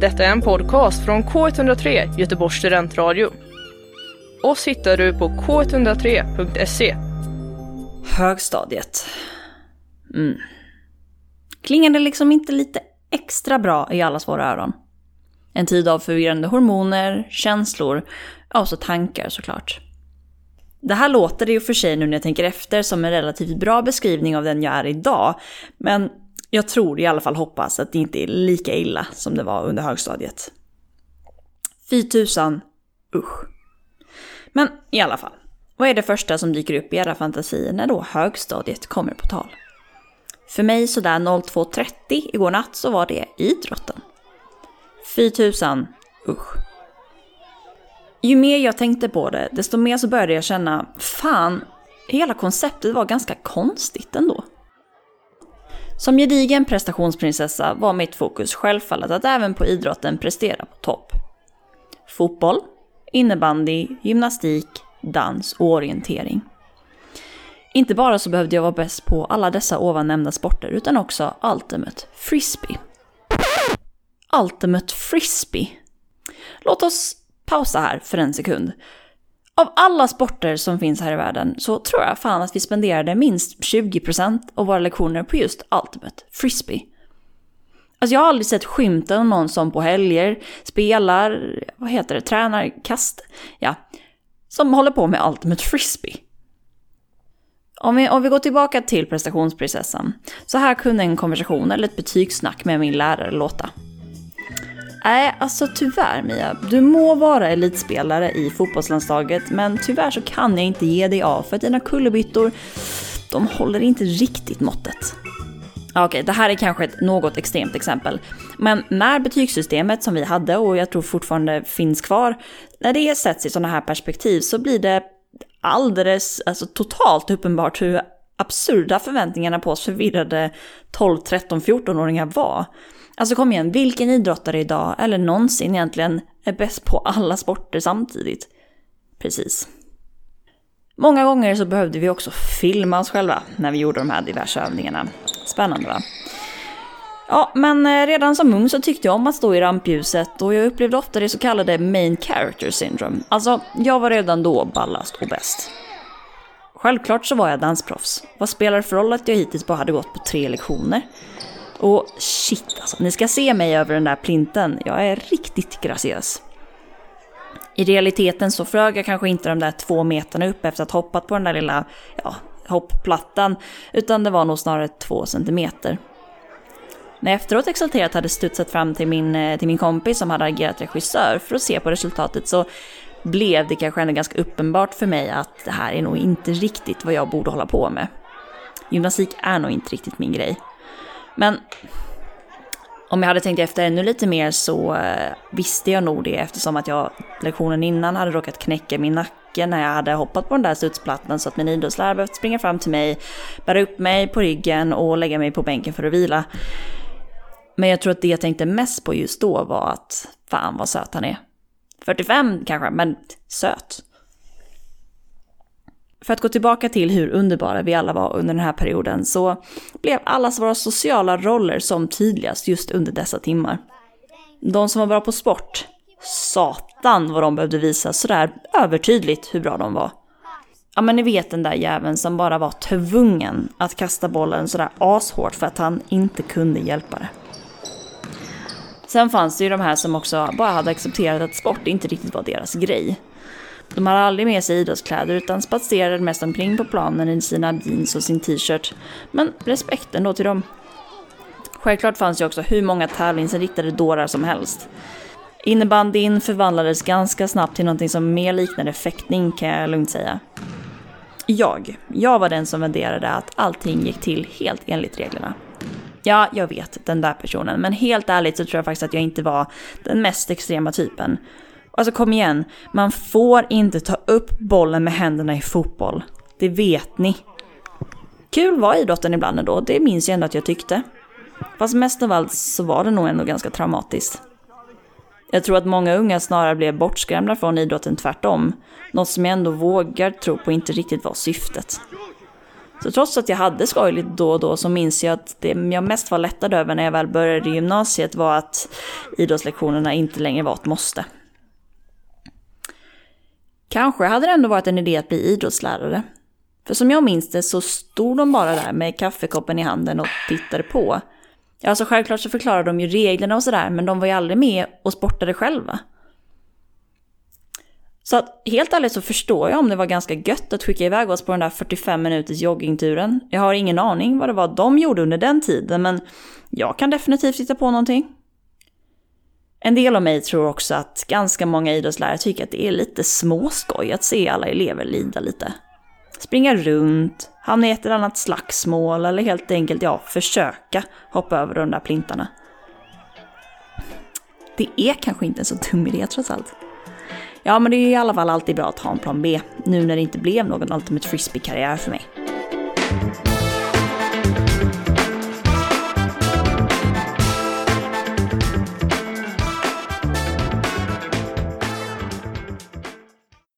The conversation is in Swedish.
Detta är en podcast från K103 Göteborgs studentradio. Oss hittar du på k103.se. Högstadiet. Mm. Klingade liksom inte lite extra bra i allas våra öron? En tid av förvirrande hormoner, känslor, ja, och så tankar såklart. Det här låter det ju för sig nu när jag tänker efter som en relativt bra beskrivning av den jag är idag, men jag tror i alla fall hoppas att det inte är lika illa som det var under högstadiet. Fy tusan, usch. Men i alla fall, vad är det första som dyker upp i era fantasier när då högstadiet kommer på tal? För mig sådär 02.30 igår natt så var det idrotten. Fy tusan, usch. Ju mer jag tänkte på det, desto mer så började jag känna, fan, hela konceptet var ganska konstigt ändå. Som gedigen prestationsprinsessa var mitt fokus självfallet att även på idrotten prestera på topp. Fotboll, innebandy, gymnastik, dans och orientering. Inte bara så behövde jag vara bäst på alla dessa ovan nämnda sporter utan också Ultimate Frisbee. Ultimate Frisbee. Låt oss pausa här för en sekund. Av alla sporter som finns här i världen så tror jag fan att vi spenderade minst 20% av våra lektioner på just Ultimate Frisbee. Alltså jag har aldrig sett skymten av någon som på helger spelar, vad heter det, tränar kast, ja, som håller på med Ultimate Frisbee. Om vi, om vi går tillbaka till prestationsprinsessan, så här kunde en konversation eller ett betygssnack med min lärare låta. Nej, alltså tyvärr Mia. Du må vara elitspelare i fotbollslandslaget, men tyvärr så kan jag inte ge dig av för att dina kullerbyttor, de håller inte riktigt måttet. Okej, okay, det här är kanske ett något extremt exempel. Men när betygssystemet som vi hade, och jag tror fortfarande finns kvar, när det sätts i sådana här perspektiv så blir det alldeles, alltså totalt uppenbart hur absurda förväntningarna på oss förvirrade 12, 13, 14-åringar var. Alltså kom igen, vilken idrottare idag, eller någonsin egentligen, är bäst på alla sporter samtidigt? Precis. Många gånger så behövde vi också filma oss själva när vi gjorde de här diverse övningarna. Spännande va? Ja, men eh, redan som ung så tyckte jag om att stå i rampljuset och jag upplevde ofta det så kallade main character syndrome. Alltså, jag var redan då ballast och bäst. Självklart så var jag dansproffs. Vad spelar det för roll att jag hittills bara hade gått på tre lektioner? Och shit alltså, ni ska se mig över den där plinten. Jag är riktigt graciös. I realiteten så flög jag kanske inte de där två meterna upp efter att ha hoppat på den där lilla ja, hoppplattan, utan det var nog snarare två centimeter. När jag efteråt exalterat hade studsat fram till min, eh, till min kompis som hade agerat regissör för att se på resultatet så blev det kanske ändå ganska uppenbart för mig att det här är nog inte riktigt vad jag borde hålla på med. Gymnastik är nog inte riktigt min grej. Men om jag hade tänkt efter ännu lite mer så eh, visste jag nog det eftersom att jag lektionen innan hade råkat knäcka min nacke när jag hade hoppat på den där studsplattan så att min idrottslärare behövt springa fram till mig, bära upp mig på ryggen och lägga mig på bänken för att vila. Men jag tror att det jag tänkte mest på just då var att fan vad söt han är. 45 kanske, men söt. För att gå tillbaka till hur underbara vi alla var under den här perioden så blev allas våra sociala roller som tydligast just under dessa timmar. De som var bra på sport, satan vad de behövde visa sådär övertydligt hur bra de var. Ja men ni vet den där jäveln som bara var tvungen att kasta bollen sådär ashårt för att han inte kunde hjälpa det. Sen fanns det ju de här som också bara hade accepterat att sport inte riktigt var deras grej. De hade aldrig med sig idrottskläder utan spatserade mest omkring på planen i sina jeans och sin t-shirt. Men respekten då till dem. Självklart fanns ju också hur många tävlingsinriktade dårar som helst. Innebandyn förvandlades ganska snabbt till någonting som mer liknade fäktning kan jag lugnt säga. Jag, jag var den som värderade att allting gick till helt enligt reglerna. Ja, jag vet, den där personen. Men helt ärligt så tror jag faktiskt att jag inte var den mest extrema typen. Alltså kom igen, man får inte ta upp bollen med händerna i fotboll. Det vet ni. Kul var idrotten ibland ändå, det minns jag ändå att jag tyckte. Fast mest av allt så var det nog ändå ganska traumatiskt. Jag tror att många unga snarare blev bortskrämda från idrotten tvärtom. Något som jag ändå vågar tro på inte riktigt var syftet. Så trots att jag hade skojligt då och då så minns jag att det jag mest var lättad över när jag väl började gymnasiet var att idrottslektionerna inte längre var ett måste. Kanske hade det ändå varit en idé att bli idrottslärare. För som jag minns det så stod de bara där med kaffekoppen i handen och tittade på. Alltså självklart så förklarade de ju reglerna och sådär, men de var ju aldrig med och sportade själva. Så att helt ärligt så förstår jag om det var ganska gött att skicka iväg oss på den där 45 minuters joggingturen. Jag har ingen aning vad det var de gjorde under den tiden, men jag kan definitivt hitta på någonting. En del av mig tror också att ganska många idrottslärare tycker att det är lite småskoj att se alla elever lida lite. Springa runt, hamna i ett eller annat slagsmål eller helt enkelt ja, försöka hoppa över de där plintarna. Det är kanske inte en så dum idé trots allt. Ja, men det är i alla fall alltid bra att ha en plan B, nu när det inte blev någon Ultimate Frisbee-karriär för mig.